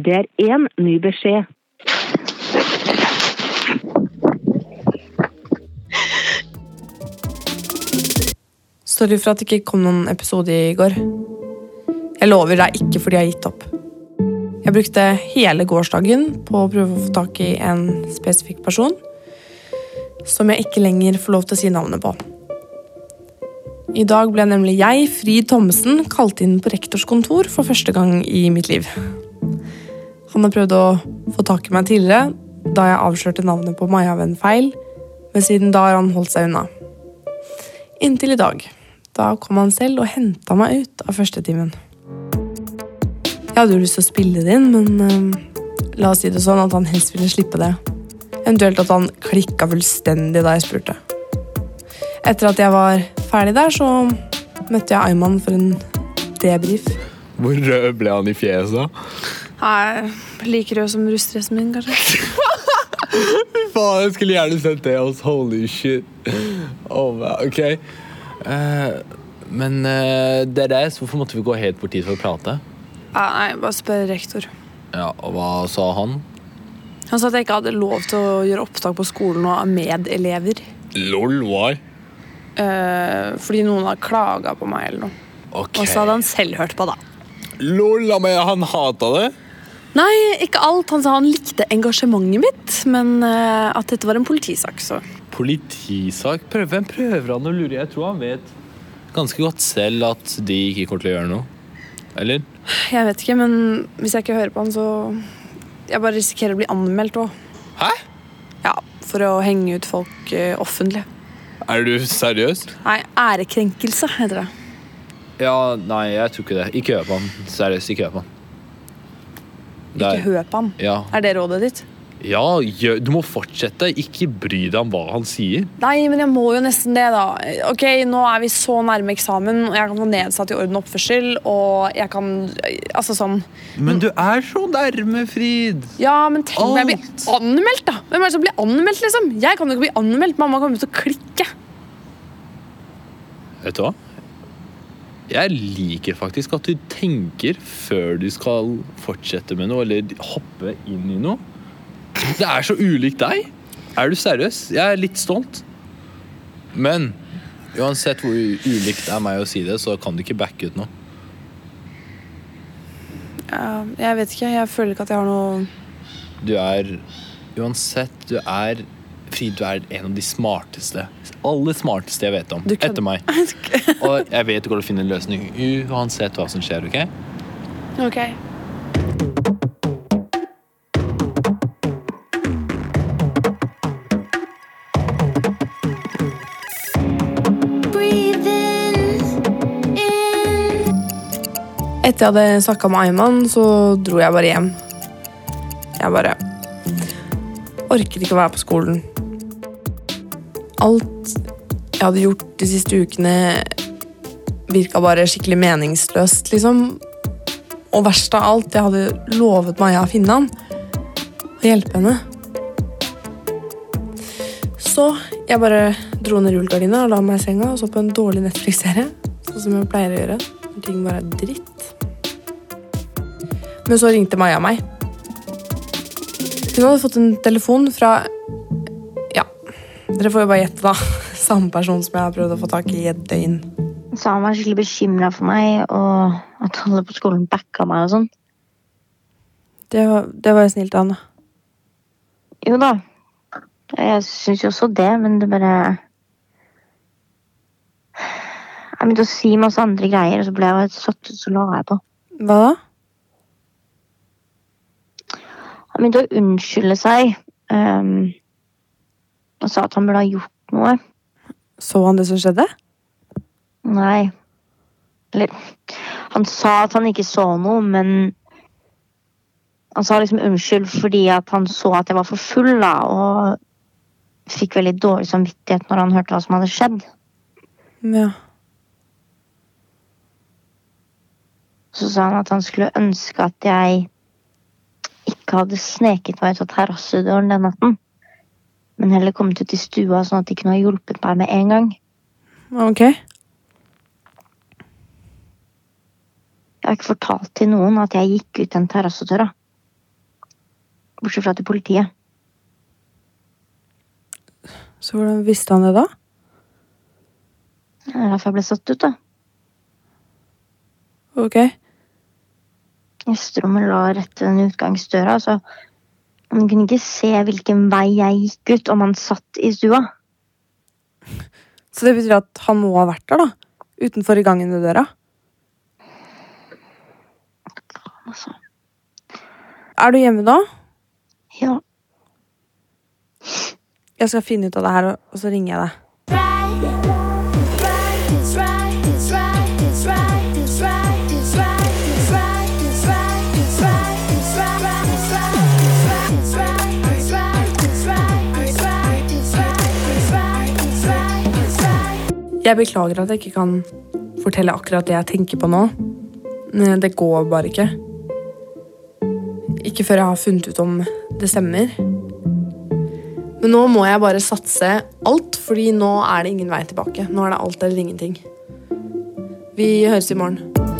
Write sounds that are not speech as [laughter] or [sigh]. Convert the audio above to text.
Det er én ny beskjed. Sorry for at det ikke kom noen episode i går. Jeg lover det er ikke fordi jeg har gitt opp. Jeg brukte hele gårsdagen på å prøve å få tak i en spesifikk person som jeg ikke lenger får lov til å si navnet på. I dag ble nemlig jeg, Frid Thommessen, kalt inn på rektors kontor for første gang i mitt liv. Han har prøvd å få tak i meg tidligere, da jeg avslørte navnet på Maja ved en feil, men siden da har han holdt seg unna. Inntil i dag. Da kom han selv og henta meg ut av førstetimen. Jeg hadde jo lyst til å spille det inn, men uh, la oss si det sånn at han helst ville slippe det. Eventuelt at han klikka fullstendig da jeg spurte. Etter at jeg var ferdig der, så møtte jeg Ayman for en debrief. Hvor rød ble han i fjeset? Nei, like rød som rustdressen min, kanskje. [laughs] Faen, jeg skulle gjerne sett det. Altså. Holy shit. Oh, ok. Eh, men uh, dere, så hvorfor måtte vi gå helt bort hit for å prate? Nei, bare spør rektor. Ja, Og hva sa han? Han sa at jeg ikke hadde lov til å gjøre opptak på skolen og med elever. Lol, why? Eh, fordi noen har klaga på meg eller noe. Ok. Og så hadde han selv hørt på, da. Lol, men han hata det? Nei, ikke alt. Han sa han likte engasjementet mitt, men uh, at dette var en politisak, så Politisak? Prøver, hvem prøver han å lure? Jeg tror han vet ganske godt selv at de ikke kommer til å gjøre noe. Eller? Jeg vet ikke, men hvis jeg ikke hører på han, så Jeg bare risikerer å bli anmeldt òg. Hæ? Ja, for å henge ut folk uh, offentlig. Er du seriøs? Nei, ærekrenkelse heter det. Ja, nei, jeg tror ikke det. Ikke hør på han. Seriøst, ikke hør på han. Ikke er- hør på han. Ja, Er det rådet ditt? ja gjør, du må fortsette. Ikke bry deg om hva han sier. Nei, men jeg må jo nesten det, da. Ok, Nå er vi så nærme eksamen, og jeg kan få nedsatt i orden og oppførsel. Og jeg kan Altså sånn Men du er så nærme, Frid. Ja, men tenk om jeg blir anmeldt, da! Hvem er det som blir anmeldt, liksom? Jeg kan jo ikke bli anmeldt. Mamma kommer til å klikke. Vet du hva? Jeg liker faktisk at du tenker før du skal fortsette med noe, eller hoppe inn i noe. Det er så ulikt deg. Er du seriøs? Jeg er litt stolt. Men uansett hvor ulikt det er meg å si det, så kan du ikke backe ut noe. Ja, jeg vet ikke. Jeg føler ikke at jeg har noe Du er Uansett, du er Frid, du er en av de smarteste. Aller smarteste jeg vet om. Kan... Etter meg. [laughs] Og jeg vet du går å finne en løsning uansett hva som skjer, OK? Ok. Etter jeg hadde snakka med Ayman, så dro jeg bare hjem. Jeg bare orket ikke å være på skolen. Alt jeg hadde gjort de siste ukene, virka bare skikkelig meningsløst, liksom. Og verst av alt, jeg hadde lovet Maja å finne han og hjelpe henne. Så jeg bare dro ned rullegardina og la meg i senga og så på en dårlig Netflix-serie. Sånn som jeg pleier å gjøre ting bare er dritt. Men så ringte Maja meg. Hun hadde fått en telefon fra dere får jo bare gjette, da. [laughs] Samme person som jeg har prøvd å få tak i i et døgn. sa han var skikkelig bekymra for meg, og at alle på skolen backa meg og sånn. Det det var jo snilt av han, da. Jo da, jeg syns jo også det, men det bare Jeg begynte å si masse andre greier, og så ble jeg helt satt ut, så la jeg på. Hva da? Han begynte å unnskylde seg. ehm, og sa at han burde ha gjort noe. Så han det som skjedde? Nei. Eller Han sa at han ikke så noe, men Han sa liksom unnskyld fordi at han så at jeg var for full, da, og fikk veldig dårlig samvittighet når han hørte hva som hadde skjedd. Ja. Så sa han at han skulle ønske at jeg ikke hadde sneket meg ut av terrassedøren den natten, men heller kommet ut i stua sånn at de kunne ha hjulpet meg med en gang. Ok. Jeg har ikke fortalt til noen at jeg gikk ut den terrassedøra. Bortsett fra til politiet. Så hvordan visste han det da? Det er derfor jeg ble satt ut, da. Ok. Gjesterommet lå rett ved den utgangsdøra, så han kunne ikke se hvilken vei jeg gikk ut om han satt i stua. Så det betyr at han må ha vært der, da? Utenfor i gangen ved døra? Altså. Er du hjemme da? Ja. Jeg skal finne ut av det her, og- så ringer jeg deg. Jeg beklager at jeg ikke kan fortelle akkurat det jeg tenker på nå. Det går bare ikke. Ikke før jeg har funnet ut om det stemmer. Men nå må jeg bare satse alt, fordi nå er det ingen vei tilbake. Nå er det alt eller ingenting. Vi høres i morgen.